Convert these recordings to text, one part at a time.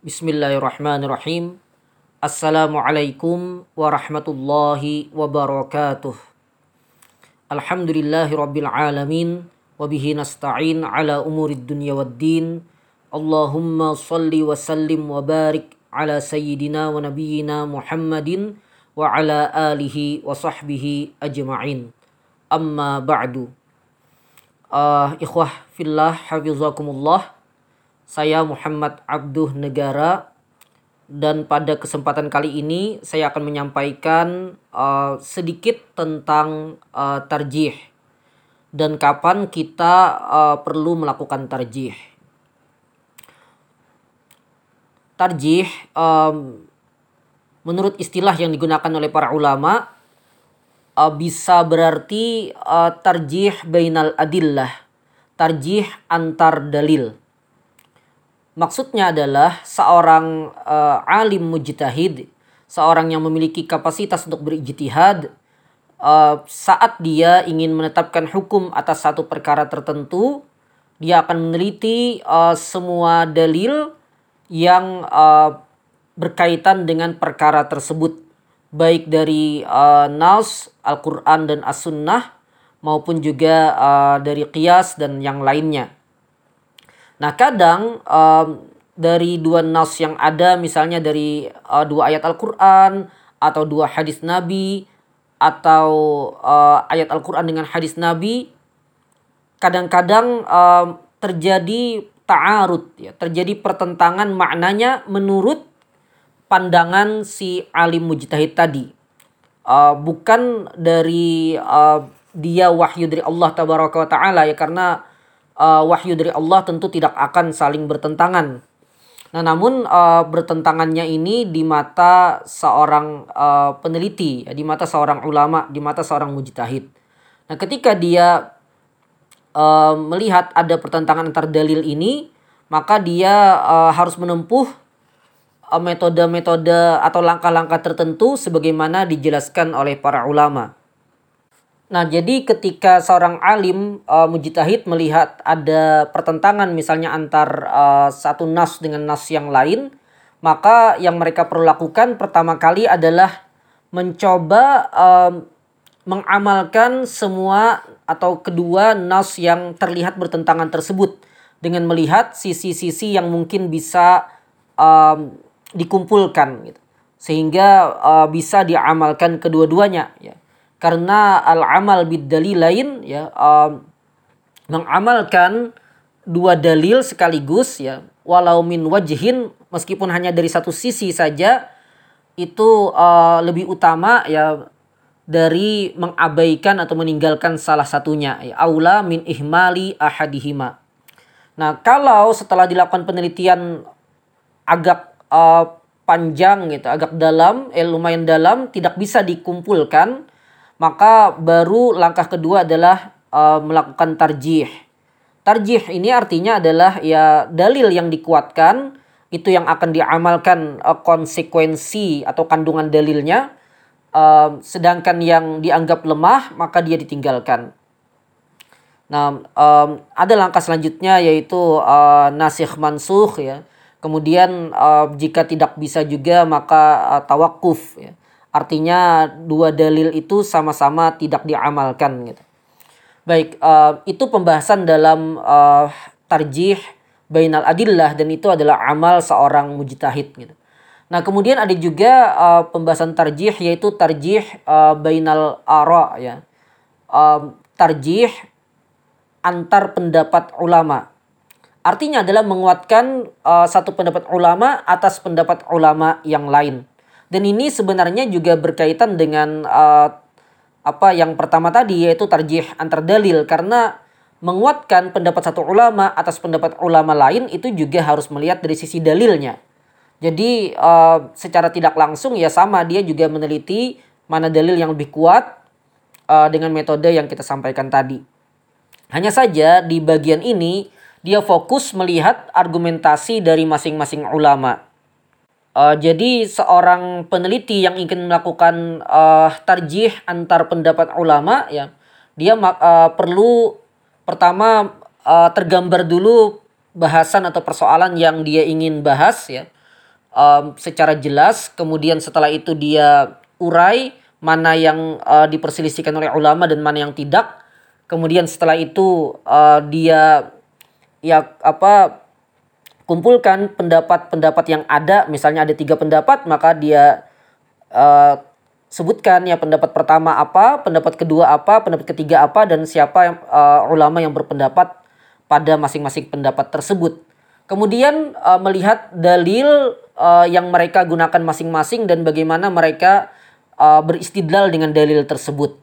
Bismillahirrahmanirrahim. Assalamualaikum warahmatullahi wabarakatuh. Alhamdulillahi rabbil alamin. Wabihi nasta'in ala umurid dunya waddin. Allahumma salli wa sallim wa barik ala sayyidina wa nabiyyina Muhammadin wa ala alihi wa sahbihi ajma'in. Amma ba'du. Uh, ikhwah fillah hafizakumullah saya Muhammad Abduh Negara dan pada kesempatan kali ini saya akan menyampaikan uh, sedikit tentang uh, tarjih dan kapan kita uh, perlu melakukan tarjih. Tarjih um, menurut istilah yang digunakan oleh para ulama uh, bisa berarti uh, tarjih bainal adillah, tarjih antar dalil. Maksudnya adalah seorang uh, alim mujtahid, seorang yang memiliki kapasitas untuk berijtihad uh, saat dia ingin menetapkan hukum atas satu perkara tertentu, dia akan meneliti uh, semua dalil yang uh, berkaitan dengan perkara tersebut, baik dari uh, nas Al-Qur'an dan As-Sunnah maupun juga uh, dari qiyas dan yang lainnya. Nah kadang um, dari dua nas yang ada misalnya dari uh, dua ayat Al-Quran atau dua hadis Nabi atau uh, ayat Al-Quran dengan hadis Nabi kadang-kadang uh, terjadi ta'arud ya terjadi pertentangan maknanya menurut pandangan si alim mujtahid tadi. Uh, bukan dari uh, dia wahyu dari Allah tabaraka wa taala ya karena uh, wahyu dari Allah tentu tidak akan saling bertentangan. Nah, namun uh, bertentangannya ini di mata seorang uh, peneliti, ya, di mata seorang ulama, di mata seorang mujtahid. Nah, ketika dia uh, melihat ada pertentangan antar dalil ini, maka dia uh, harus menempuh metode-metode atau langkah-langkah tertentu sebagaimana dijelaskan oleh para ulama. Nah, jadi ketika seorang alim uh, mujtahid melihat ada pertentangan misalnya antar uh, satu nas dengan nas yang lain, maka yang mereka perlu lakukan pertama kali adalah mencoba uh, mengamalkan semua atau kedua nas yang terlihat bertentangan tersebut dengan melihat sisi-sisi yang mungkin bisa um, dikumpulkan gitu. Sehingga uh, bisa diamalkan kedua-duanya ya karena al-amal bid lain ya um, mengamalkan dua dalil sekaligus ya walau min wajhin meskipun hanya dari satu sisi saja itu uh, lebih utama ya dari mengabaikan atau meninggalkan salah satunya ya aula min ihmali ahadihima. Nah, kalau setelah dilakukan penelitian agak uh, panjang gitu, agak dalam, eh lumayan dalam, tidak bisa dikumpulkan, maka baru langkah kedua adalah uh, melakukan tarjih. Tarjih ini artinya adalah ya dalil yang dikuatkan itu yang akan diamalkan uh, konsekuensi atau kandungan dalilnya uh, sedangkan yang dianggap lemah maka dia ditinggalkan. Nah, um, ada langkah selanjutnya yaitu uh, nasikh mansuh ya. Kemudian uh, jika tidak bisa juga maka uh, tawakuf ya. Artinya dua dalil itu sama-sama tidak diamalkan gitu. Baik, uh, itu pembahasan dalam uh, tarjih bainal adillah dan itu adalah amal seorang mujtahid gitu. Nah, kemudian ada juga uh, pembahasan tarjih yaitu tarjih uh, bainal ara ya. Uh, tarjih antar pendapat ulama. Artinya adalah menguatkan uh, satu pendapat ulama atas pendapat ulama yang lain. Dan ini sebenarnya juga berkaitan dengan uh, apa yang pertama tadi yaitu tarjih antar dalil karena menguatkan pendapat satu ulama atas pendapat ulama lain itu juga harus melihat dari sisi dalilnya. Jadi uh, secara tidak langsung ya sama dia juga meneliti mana dalil yang lebih kuat uh, dengan metode yang kita sampaikan tadi. Hanya saja di bagian ini dia fokus melihat argumentasi dari masing-masing ulama. Uh, jadi seorang peneliti yang ingin melakukan uh, tarjih antar pendapat ulama ya, dia uh, perlu pertama uh, tergambar dulu bahasan atau persoalan yang dia ingin bahas ya. um, secara jelas, kemudian setelah itu dia urai mana yang uh, diperselisihkan oleh ulama dan mana yang tidak. Kemudian setelah itu uh, dia ya apa kumpulkan pendapat-pendapat yang ada, misalnya ada tiga pendapat, maka dia uh, sebutkan ya pendapat pertama apa, pendapat kedua apa, pendapat ketiga apa, dan siapa yang, uh, ulama yang berpendapat pada masing-masing pendapat tersebut. Kemudian uh, melihat dalil uh, yang mereka gunakan masing-masing dan bagaimana mereka uh, beristidlal dengan dalil tersebut.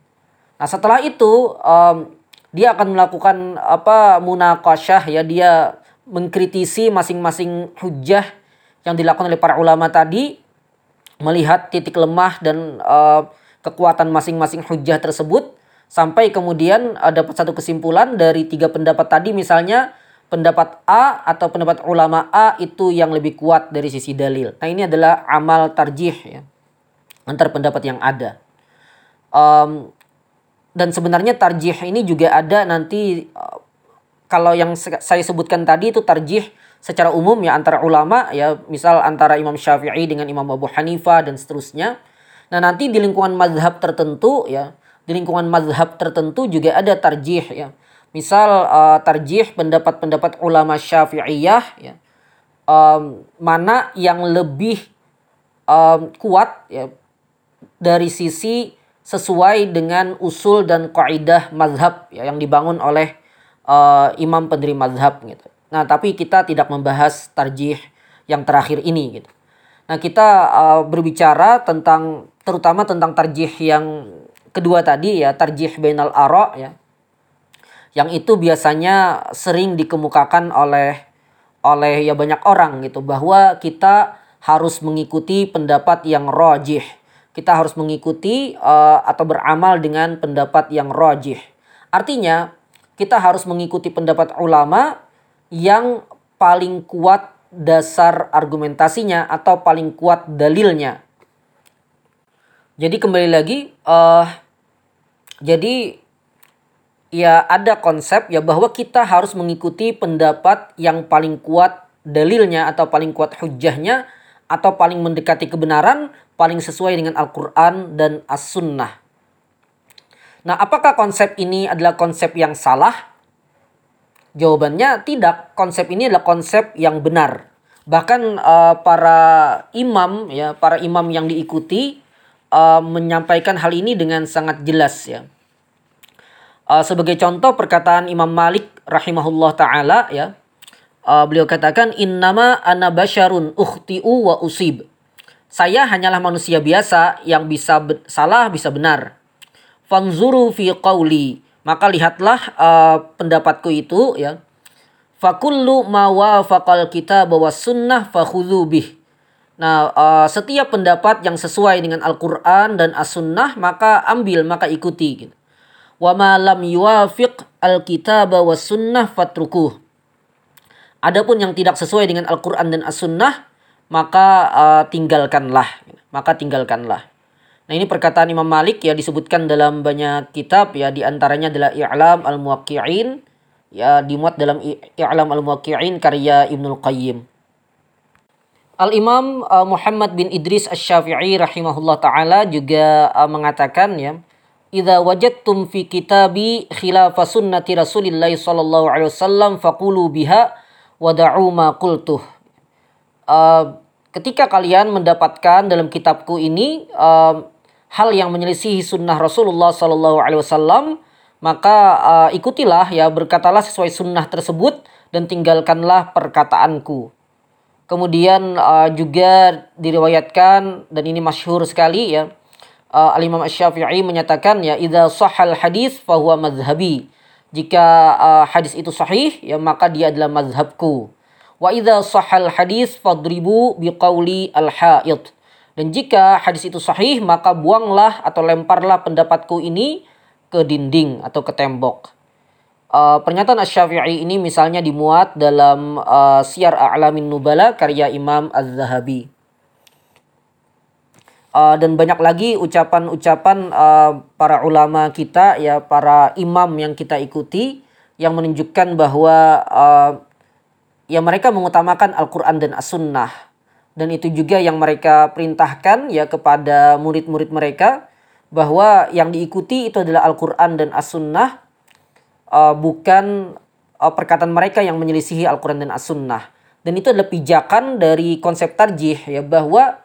Nah setelah itu um, dia akan melakukan apa munakasyah ya dia mengkritisi masing-masing hujah yang dilakukan oleh para ulama tadi melihat titik lemah dan uh, kekuatan masing-masing hujah tersebut sampai kemudian ada satu kesimpulan dari tiga pendapat tadi misalnya pendapat A atau pendapat ulama A itu yang lebih kuat dari sisi dalil. Nah ini adalah amal tarjih ya antar pendapat yang ada. Um, dan sebenarnya tarjih ini juga ada nanti kalau yang saya sebutkan tadi itu tarjih secara umum ya antara ulama ya misal antara Imam Syafi'i dengan Imam Abu Hanifah dan seterusnya. Nah nanti di lingkungan mazhab tertentu ya di lingkungan mazhab tertentu juga ada tarjih ya Misal uh, tarjih pendapat-pendapat ulama Syafi'iyah ya. Um, mana yang lebih um, kuat ya dari sisi sesuai dengan usul dan kaidah mazhab ya, yang dibangun oleh uh, imam pendiri mazhab gitu. Nah, tapi kita tidak membahas tarjih yang terakhir ini gitu. Nah, kita uh, berbicara tentang terutama tentang tarjih yang kedua tadi ya, tarjih bainal ara ya yang itu biasanya sering dikemukakan oleh oleh ya banyak orang gitu bahwa kita harus mengikuti pendapat yang rojih. Kita harus mengikuti uh, atau beramal dengan pendapat yang rojih. Artinya kita harus mengikuti pendapat ulama yang paling kuat dasar argumentasinya atau paling kuat dalilnya. Jadi kembali lagi, uh, jadi ya ada konsep ya bahwa kita harus mengikuti pendapat yang paling kuat dalilnya atau paling kuat hujahnya atau paling mendekati kebenaran, paling sesuai dengan Al-Quran dan As-Sunnah. Nah, apakah konsep ini adalah konsep yang salah? Jawabannya tidak. Konsep ini adalah konsep yang benar. Bahkan uh, para imam ya, para imam yang diikuti uh, menyampaikan hal ini dengan sangat jelas ya. Uh, sebagai contoh perkataan Imam Malik rahimahullah taala ya. Uh, beliau katakan innama ana basyarun ukhti'u wa usib. Saya hanyalah manusia biasa yang bisa salah bisa benar. Fanzuru fi qawli. Maka lihatlah uh, pendapatku itu ya. Fakullu ma wafaqal kitab wa sunnah fakhudhu bih. Nah, uh, setiap pendapat yang sesuai dengan Al-Qur'an dan As-Sunnah maka ambil, maka ikuti gitu wa ma lam yuwafiq alkitab wa sunnah fatrukuh. Adapun yang tidak sesuai dengan Al-Qur'an dan As-Sunnah maka uh, tinggalkanlah, maka tinggalkanlah. Nah, ini perkataan Imam Malik ya disebutkan dalam banyak kitab ya di antaranya adalah I'lam al-Muwaqqi'in ya dimuat dalam I'lam al-Muwaqqi'in karya Ibnul Qayyim. Al-Imam uh, Muhammad bin Idris Asy-Syafi'i rahimahullah taala juga uh, mengatakan ya idza wajadtum fi kitabi khilafa sunnati Rasulillah sallallahu alaihi wasallam faqulu biha wa da'u ma qultuh. Uh, ketika kalian mendapatkan dalam kitabku ini uh, hal yang menyelisihi sunnah Rasulullah sallallahu alaihi wasallam, maka uh, ikutilah ya berkatalah sesuai sunnah tersebut dan tinggalkanlah perkataanku. Kemudian uh, juga diriwayatkan dan ini masyhur sekali ya uh, Al-Imam Asy-Syafi'i menyatakan ya idza sahal hadis fahuwa madhhabi. Jika uh, hadis itu sahih ya maka dia adalah mazhabku. Wa idza sahal hadis fadribu biqauli al-haid. Dan jika hadis itu sahih maka buanglah atau lemparlah pendapatku ini ke dinding atau ke tembok. Uh, pernyataan Asy-Syafi'i ini misalnya dimuat dalam uh, Syiar A'lamin Nubala karya Imam Az-Zahabi uh, dan banyak lagi ucapan-ucapan uh, para ulama kita ya para imam yang kita ikuti yang menunjukkan bahwa uh, ya mereka mengutamakan Al-Qur'an dan As-Sunnah. Dan itu juga yang mereka perintahkan ya kepada murid-murid mereka bahwa yang diikuti itu adalah Al-Qur'an dan As-Sunnah uh, bukan uh, perkataan mereka yang menyelisihi Al-Qur'an dan As-Sunnah. Dan itu adalah pijakan dari konsep tarjih ya bahwa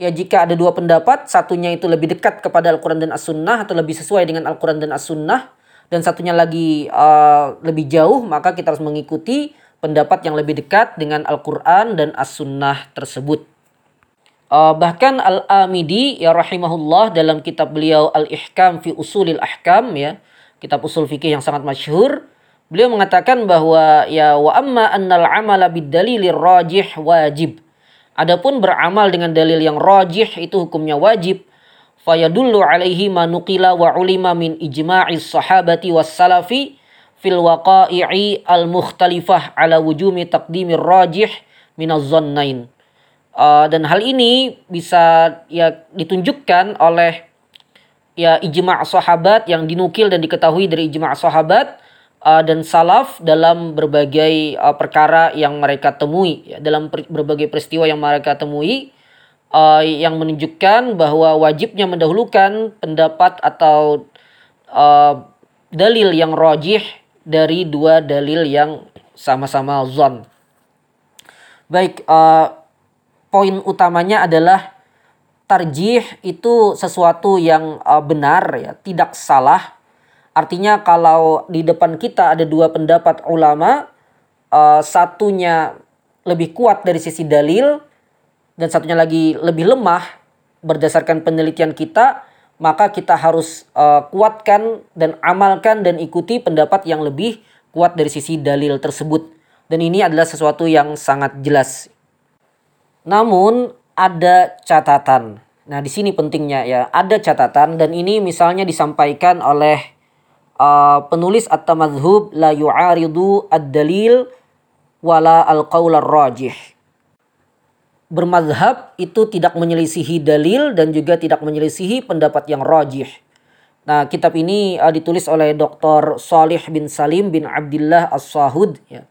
ya jika ada dua pendapat, satunya itu lebih dekat kepada Al-Qur'an dan As-Sunnah atau lebih sesuai dengan Al-Qur'an dan As-Sunnah dan satunya lagi uh, lebih jauh, maka kita harus mengikuti pendapat yang lebih dekat dengan Al-Quran dan As-Sunnah tersebut. Uh, bahkan Al-Amidi ya rahimahullah dalam kitab beliau Al-Ihkam fi Usulil Ahkam ya, kitab usul fikih yang sangat masyhur, beliau mengatakan bahwa ya wa amma annal amala bid dalilir rajih wajib. Adapun beramal dengan dalil yang rajih itu hukumnya wajib. Fayadullu alaihi ma nuqila wa ulima min ijma'is sahabati was salafi fil waqa'i'i al mukhtalifah ala wujumi taqdimir rajih minaz zannain. Uh, dan hal ini bisa ya ditunjukkan oleh ya ijma' sahabat yang dinukil dan diketahui dari ijma' sahabat uh, dan salaf dalam berbagai uh, perkara yang mereka temui ya, dalam per, berbagai peristiwa yang mereka temui uh, yang menunjukkan bahwa wajibnya mendahulukan pendapat atau uh, dalil yang rojih dari dua dalil yang sama-sama zon. Baik, uh, poin utamanya adalah tarjih itu sesuatu yang uh, benar ya, tidak salah. Artinya kalau di depan kita ada dua pendapat ulama, uh, satunya lebih kuat dari sisi dalil dan satunya lagi lebih lemah berdasarkan penelitian kita, maka kita harus uh, kuatkan dan amalkan dan ikuti pendapat yang lebih kuat dari sisi dalil tersebut. Dan ini adalah sesuatu yang sangat jelas. Namun ada catatan. Nah, di sini pentingnya ya, ada catatan dan ini misalnya disampaikan oleh uh, penulis At-Tamadhub la yu'aridu ad-dalil wala al-qaul rajih bermadhab itu tidak menyelisihi dalil dan juga tidak menyelisihi pendapat yang rajih. Nah, kitab ini uh, ditulis oleh Dr. Salih bin Salim bin Abdullah As-Sahud ya.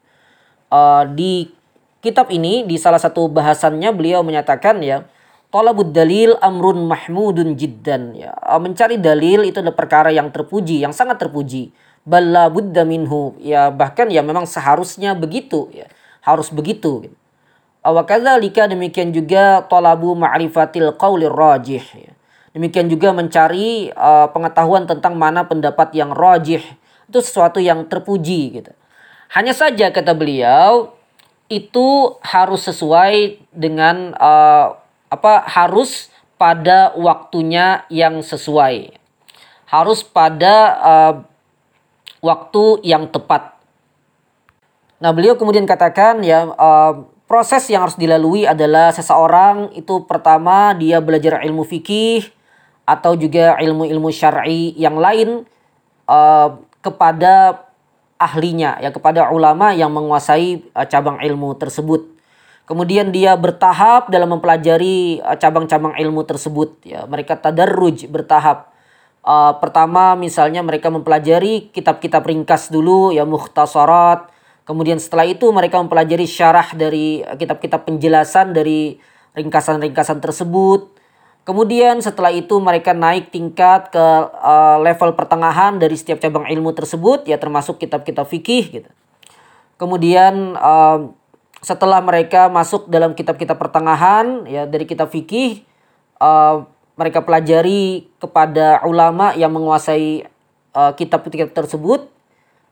Uh, di kitab ini di salah satu bahasannya beliau menyatakan ya, talabud dalil amrun mahmudun jiddan ya. Uh, mencari dalil itu adalah perkara yang terpuji, yang sangat terpuji. Balla budda minhu ya bahkan ya memang seharusnya begitu ya. Harus begitu gitu. Awakadzalika demikian juga talabu ma'rifatil qaulir rajih. Demikian juga mencari uh, pengetahuan tentang mana pendapat yang rajih. Itu sesuatu yang terpuji gitu. Hanya saja kata beliau itu harus sesuai dengan uh, apa harus pada waktunya yang sesuai. Harus pada uh, waktu yang tepat. Nah, beliau kemudian katakan ya uh, proses yang harus dilalui adalah seseorang itu pertama dia belajar ilmu fikih atau juga ilmu-ilmu syar'i yang lain uh, kepada ahlinya ya kepada ulama yang menguasai uh, cabang ilmu tersebut. Kemudian dia bertahap dalam mempelajari uh, cabang-cabang ilmu tersebut ya. Mereka tadarruj bertahap. Uh, pertama misalnya mereka mempelajari kitab-kitab ringkas dulu ya mukhtasarat Kemudian setelah itu mereka mempelajari syarah dari kitab-kitab penjelasan dari ringkasan-ringkasan tersebut. Kemudian setelah itu mereka naik tingkat ke uh, level pertengahan dari setiap cabang ilmu tersebut ya termasuk kitab-kitab fikih gitu. Kemudian uh, setelah mereka masuk dalam kitab-kitab pertengahan ya dari kitab fikih uh, mereka pelajari kepada ulama yang menguasai kitab-kitab uh, tersebut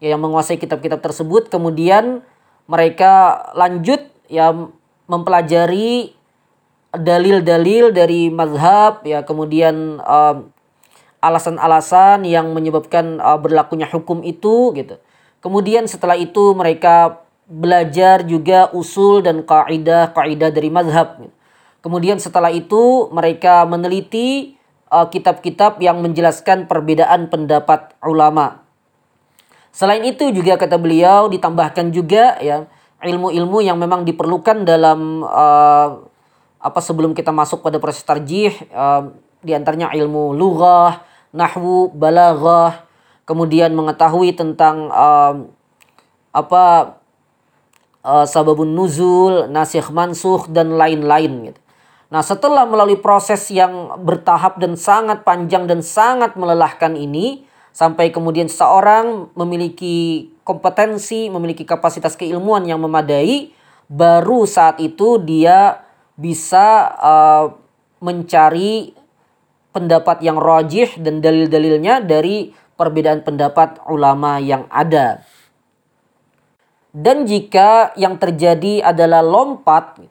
ya, yang menguasai kitab-kitab tersebut kemudian mereka lanjut ya mempelajari dalil-dalil dari mazhab ya kemudian alasan alasan-alasan yang menyebabkan uh, berlakunya hukum itu gitu. Kemudian setelah itu mereka belajar juga usul dan kaidah-kaidah dari mazhab. Gitu. Kemudian setelah itu mereka meneliti uh, kitab-kitab uh, yang menjelaskan perbedaan pendapat ulama. Selain itu juga kata beliau ditambahkan juga ya ilmu-ilmu yang memang diperlukan dalam uh, apa sebelum kita masuk pada proses tarjih uh, di antaranya ilmu lughah, nahwu, balaghah, kemudian mengetahui tentang uh, apa uh, sababun nuzul, nasikh mansuh dan lain-lain gitu. Nah, setelah melalui proses yang bertahap dan sangat panjang dan sangat melelahkan ini, sampai kemudian seorang memiliki kompetensi, memiliki kapasitas keilmuan yang memadai, baru saat itu dia bisa uh, mencari pendapat yang rojih dan dalil-dalilnya dari perbedaan pendapat ulama yang ada. Dan jika yang terjadi adalah lompat,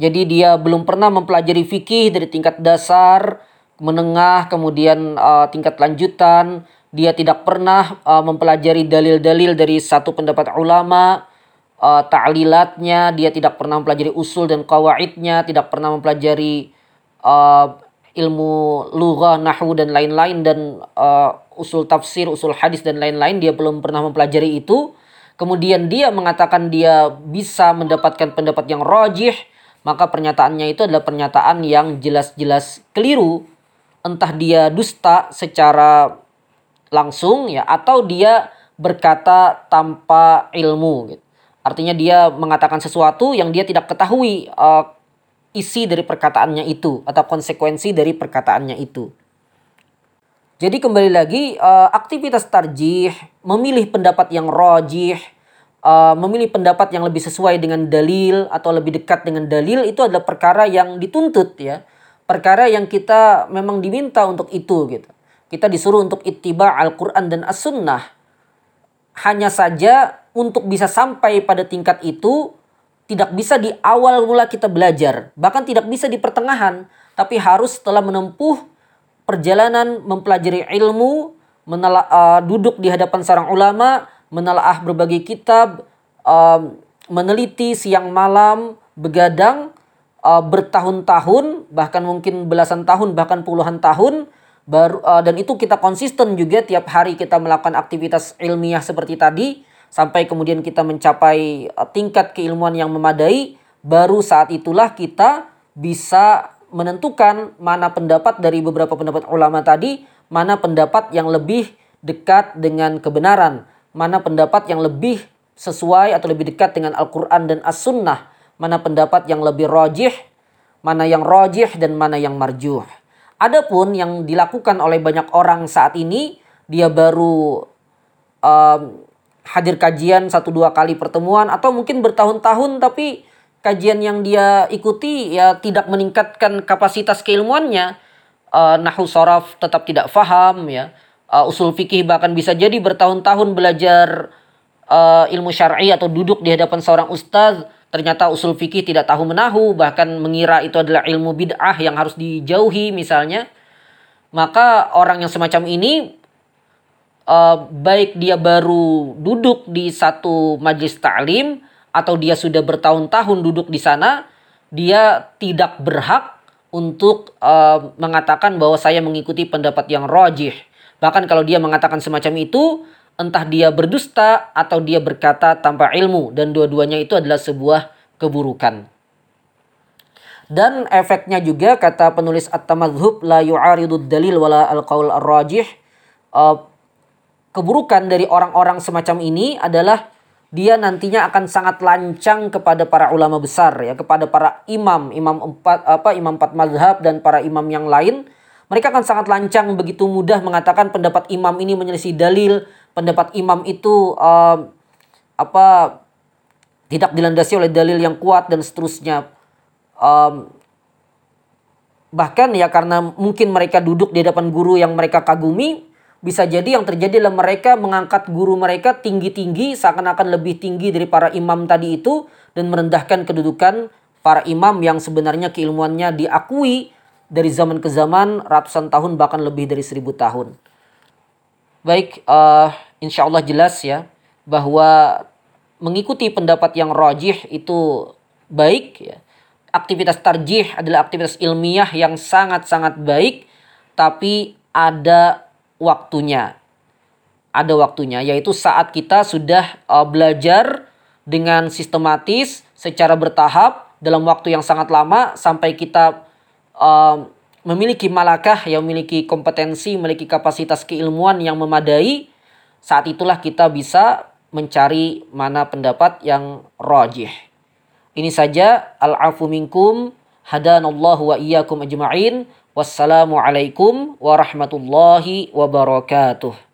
jadi dia belum pernah mempelajari fikih dari tingkat dasar, menengah, kemudian uh, tingkat lanjutan, dia tidak pernah uh, mempelajari dalil-dalil dari satu pendapat ulama, uh, ta'lilatnya, dia tidak pernah mempelajari usul dan kawaidnya, tidak pernah mempelajari uh, ilmu lughah, nahwu dan lain-lain dan uh, usul tafsir, usul hadis dan lain-lain dia belum pernah mempelajari itu. Kemudian dia mengatakan dia bisa mendapatkan pendapat yang rajih, maka pernyataannya itu adalah pernyataan yang jelas-jelas keliru. Entah dia dusta secara langsung ya atau dia berkata tanpa ilmu gitu. Artinya dia mengatakan sesuatu yang dia tidak ketahui uh, isi dari perkataannya itu atau konsekuensi dari perkataannya itu. Jadi kembali lagi uh, aktivitas tarjih, memilih pendapat yang rojih, uh, memilih pendapat yang lebih sesuai dengan dalil atau lebih dekat dengan dalil itu adalah perkara yang dituntut ya. Perkara yang kita memang diminta untuk itu gitu. Kita disuruh untuk ittiba Al-Quran dan As-Sunnah. Hanya saja untuk bisa sampai pada tingkat itu tidak bisa di awal mula kita belajar. Bahkan tidak bisa di pertengahan. Tapi harus setelah menempuh perjalanan mempelajari ilmu, menela, uh, duduk di hadapan seorang ulama, menelaah berbagai kitab, uh, meneliti siang malam, begadang, uh, bertahun-tahun, bahkan mungkin belasan tahun, bahkan puluhan tahun, baru uh, dan itu kita konsisten juga tiap hari kita melakukan aktivitas ilmiah seperti tadi sampai kemudian kita mencapai uh, tingkat keilmuan yang memadai baru saat itulah kita bisa menentukan mana pendapat dari beberapa pendapat ulama tadi mana pendapat yang lebih dekat dengan kebenaran mana pendapat yang lebih sesuai atau lebih dekat dengan Al-Quran dan As-Sunnah mana pendapat yang lebih rojih mana yang rojih dan mana yang marjuh Adapun yang dilakukan oleh banyak orang saat ini, dia baru um, hadir kajian satu dua kali pertemuan atau mungkin bertahun-tahun tapi kajian yang dia ikuti ya tidak meningkatkan kapasitas keilmuannya. Uh, nahu soraf tetap tidak faham ya. Uh, usul fikih bahkan bisa jadi bertahun-tahun belajar uh, ilmu syar'i atau duduk di hadapan seorang ustaz ternyata usul fikih tidak tahu menahu bahkan mengira itu adalah ilmu bid'ah yang harus dijauhi misalnya. Maka orang yang semacam ini uh, baik dia baru duduk di satu majlis ta'lim atau dia sudah bertahun-tahun duduk di sana dia tidak berhak untuk uh, mengatakan bahwa saya mengikuti pendapat yang rojih bahkan kalau dia mengatakan semacam itu entah dia berdusta atau dia berkata tanpa ilmu dan dua-duanya itu adalah sebuah keburukan. Dan efeknya juga kata penulis At-Tamadzhub la yu'aridud dalil wala al-qaul ar-rajih uh, keburukan dari orang-orang semacam ini adalah dia nantinya akan sangat lancang kepada para ulama besar ya kepada para imam imam empat apa imam empat mazhab dan para imam yang lain mereka akan sangat lancang begitu mudah mengatakan pendapat imam ini menyelisih dalil pendapat imam itu uh, apa tidak dilandasi oleh dalil yang kuat dan seterusnya. Um, bahkan ya karena mungkin mereka duduk di hadapan guru yang mereka kagumi, bisa jadi yang terjadi adalah mereka mengangkat guru mereka tinggi-tinggi seakan-akan lebih tinggi dari para imam tadi itu dan merendahkan kedudukan para imam yang sebenarnya keilmuannya diakui dari zaman ke zaman ratusan tahun bahkan lebih dari seribu tahun. Baik, uh, insya Allah jelas ya bahwa mengikuti pendapat yang rajih itu baik ya. Aktivitas tarjih adalah aktivitas ilmiah yang sangat-sangat baik tapi ada waktunya. Ada waktunya yaitu saat kita sudah uh, belajar dengan sistematis secara bertahap dalam waktu yang sangat lama sampai kita uh, memiliki malakah yang memiliki kompetensi, memiliki kapasitas keilmuan yang memadai, saat itulah kita bisa mencari mana pendapat yang rajih. Ini saja al-afu minkum hadanallahu wa iyyakum ajma'in. Wassalamualaikum warahmatullahi wabarakatuh.